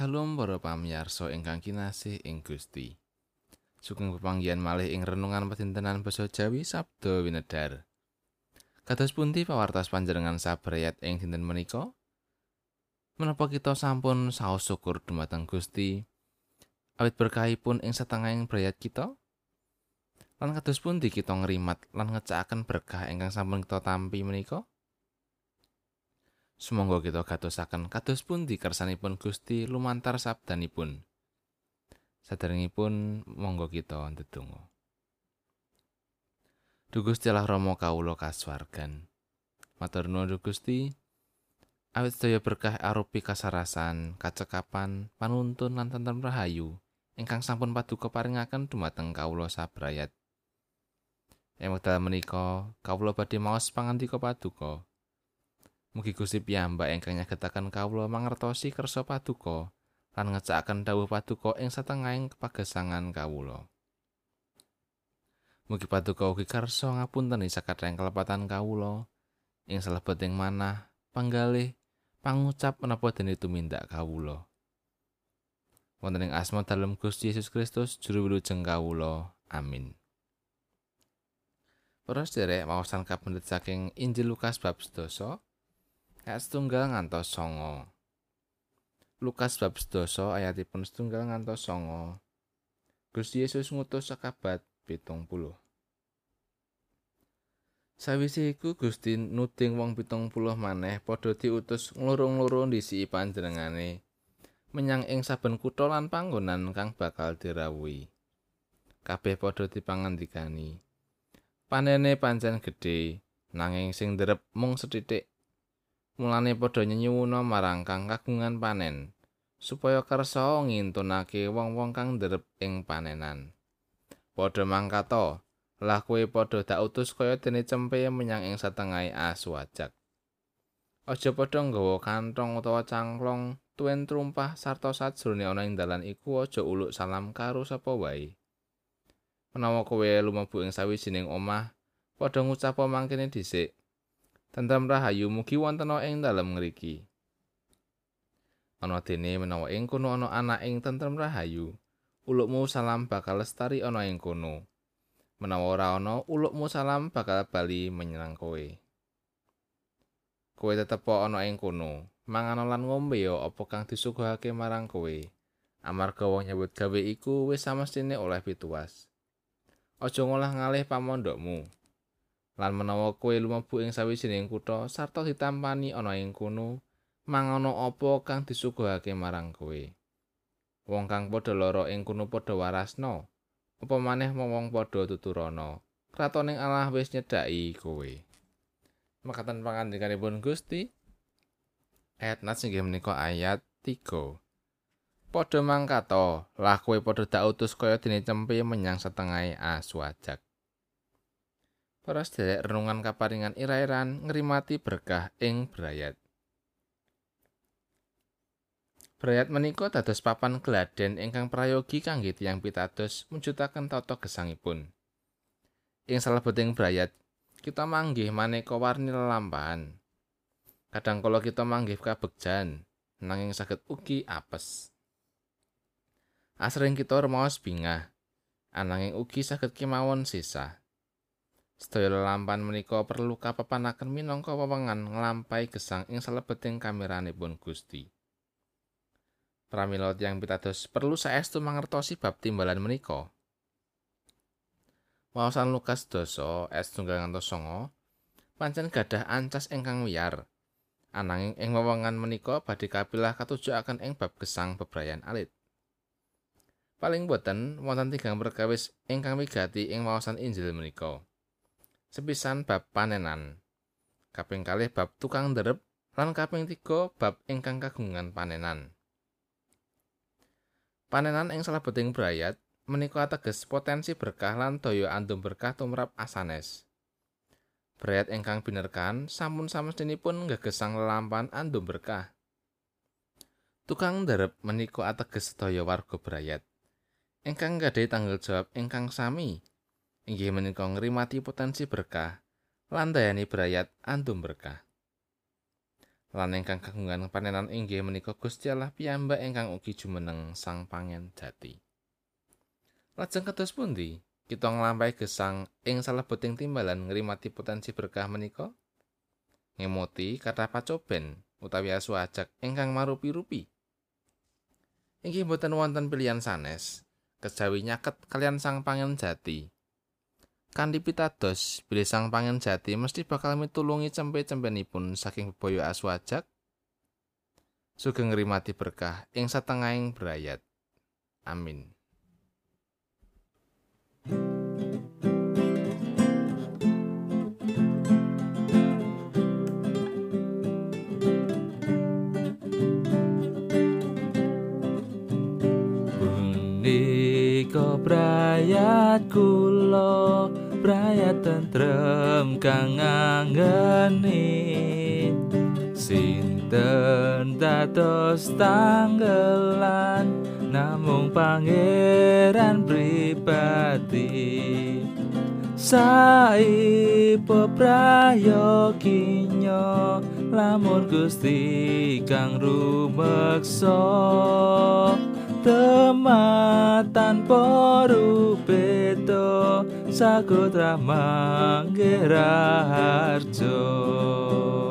Shalom para pamirsa ingkang kinasih ing Gusti. Sugeng pepanggihan malih ing renungan pedintenan basa Jawi Sabda Winedar. Kados pundi pawartos panjenengan sabrayat ing dinten menika? Menapa kita sampun saos syukur dumateng Gusti? Awit berkahipun ing setengahing brayat kita? Lan kados pundi kita ngrimat lan ngecakaken berkah ingkang sampun kita tampi menika? Sumangga kita gatosaken kados pundi kersanipun Gusti lumantar sabdanipun. Saderengipun monggo kita ndedonga. Duh Gusti Allah Rama kawula kasuwargan. Matur nuwun Gusti. Awit sedaya berkah arupi kasarasan, kacekapan, panuntun lan tentrem rahayu ingkang sampun paduka paringaken dumateng kawula sabrayat. Ing wekdal menika, kawula badhe maos pangandika paduka. Mugi Gusti piyambak ingkang nyagetaken kawula mangertosi kersa paduka lan ngecakaken dawuh paduka ing satengahing kepagesangan kawula. Mugi paduka ugi kersa ngapunteni sakateng kelepatan kawula ing salebeting manah, panggalih, pangucap menapa dene tumindak kawula. Wonten ing asma dalem Gusti Yesus Kristus juru wilujeng kawula. Amin. Para sedherek maosan kapendet saking Injil Lukas bab 12 ayat setunggal ngantos songo. Lukas bab sedoso ayatipun setunggal ngantos songo. Gusti Yesus ngutus sekabat pitung puluh. Sawise iku Gusti nuding wong pitung puluh maneh padha diutus nglurung-lurung disi panjenengane menyang ing saben kutha lan panggonan kang bakal dirawuhi. Kabeh padha dipangandikani. Panene pancen gedhe, nanging sing nderep mung sethithik mulane padha nyenyuwuna marang kang kagungan panen supaya kersa ngintunake wong-wong kang nderep ing panenan. Padha mangkato lah kowe padha dak utus kaya dene cempe menyang ing satengahe aswajak aja padha nggawa kantong utawa cangklong tuen trumpah sarta sajrone ana ing dalan iku aja uluk salam karo sapa wae. Menawa kowe lumebu ing sawijining omah padha ngucap mangkene dhisik Tentrem rahayu mugi wonten ing dalem ngriki. Ana dene menawa ing kono ana anak ing tentrem rahayu, ulukmu salam bakal lestari ana ing kono. Menawa ora ana, ulukmu salam bakal bali menyerang kowe. Kowe tetep ana ing kono, mangan lan ngombe ya apa kang disuguhake marang kowe. Amarga wong nyebut gawe iku wis samestine oleh pituas. Aja ngolah ngalih pamondokmu. Lan menawa kowe lumebu ing sawijining kutha sarta ditampani ana ing kono mangono apa kang disuguhake marang kowe? Wong kang padha lara ing kono padha warasna apa maneh wong padha tuturana? Kratoning Allah wis nyedaki kowe. Makaten pangandikanipun Gusti. Ayat nats inggih menika ayat 3 Padha mangkato, lah kowe padha dak utus kaya dene cempe menyang setengahe aswajak. Para sedherek renungan kaparingan ira-iran ngrimati berkah ing brayat. Brayat menika dados papan geladen ingkang prayogi kangge tiyang pitados mujutaken tata gesangipun. Ing salebeting brayat, kita manggih maneka warni lelampahan. Kadang kala kita manggih kabegjan, nanging saged ugi apes. Asring kita remaos bingah, ananging ugi saged kemawon sisa. Sedaya lelampan menika perlu kapepanaken minangka wewengan nglampahi gesang ing salebeting kameranipun Gusti. Pramila tiyang pitados perlu saestu mangertosi bab timbalan menika. Wawasan Lukas doso es tunggal songo, pancen gadah ancas ingkang wiyar. Ananging ing wewengan menika badhe kapilah katujukaken ing bab gesang bebrayan alit. Paling boten wonten tigang perkawis ingkang wigati ing wawasan Injil menika. Sepisan bab panenan. Kaping kalih bab tukang nderep lan kaping tiga bab ingkang kagungan panenan. Panenan ing salebeting brayat menika ateges potensi berkah lan daya andum berkah tumrap asanes. Brayat ingkang binerkan sampun samestinipun ngegesang lelampan andum berkah. Tukang nderep menika ateges sedaya warga brayat. Ingkang gadhe tanggal jawab ingkang sami inggih menika ngrimati potensi berkah lan dayani brayat antum berkah. lan ingkang kagungan panenan inggih menika Gusti Allah piyambak ingkang ugi jumeneng sang pangen jati. Lajeng kados pundi? Kita nglampahi gesang ing salebeting timbalan ngrimati potensi berkah menika. Ngemoti kata pacoben utawi asu ajak ingkang marupi-rupi. Inggih boten wonten pilihan sanes kejawi nyaket kalian sang pangen jati kanthi pitados bilih sang pangen jati mesti bakal mitulungi cempe-cempenipun saking bebaya asu ajak sugeng ngrimati berkah ing satengahing berayat amin. Brayat kula brayat tentrem kang nganggeni sinten dados tanggelan namung pangeran pribadi sai peprayoginyo lamun gusti kang rumeksa tematan poru beto sakutra manggira harjo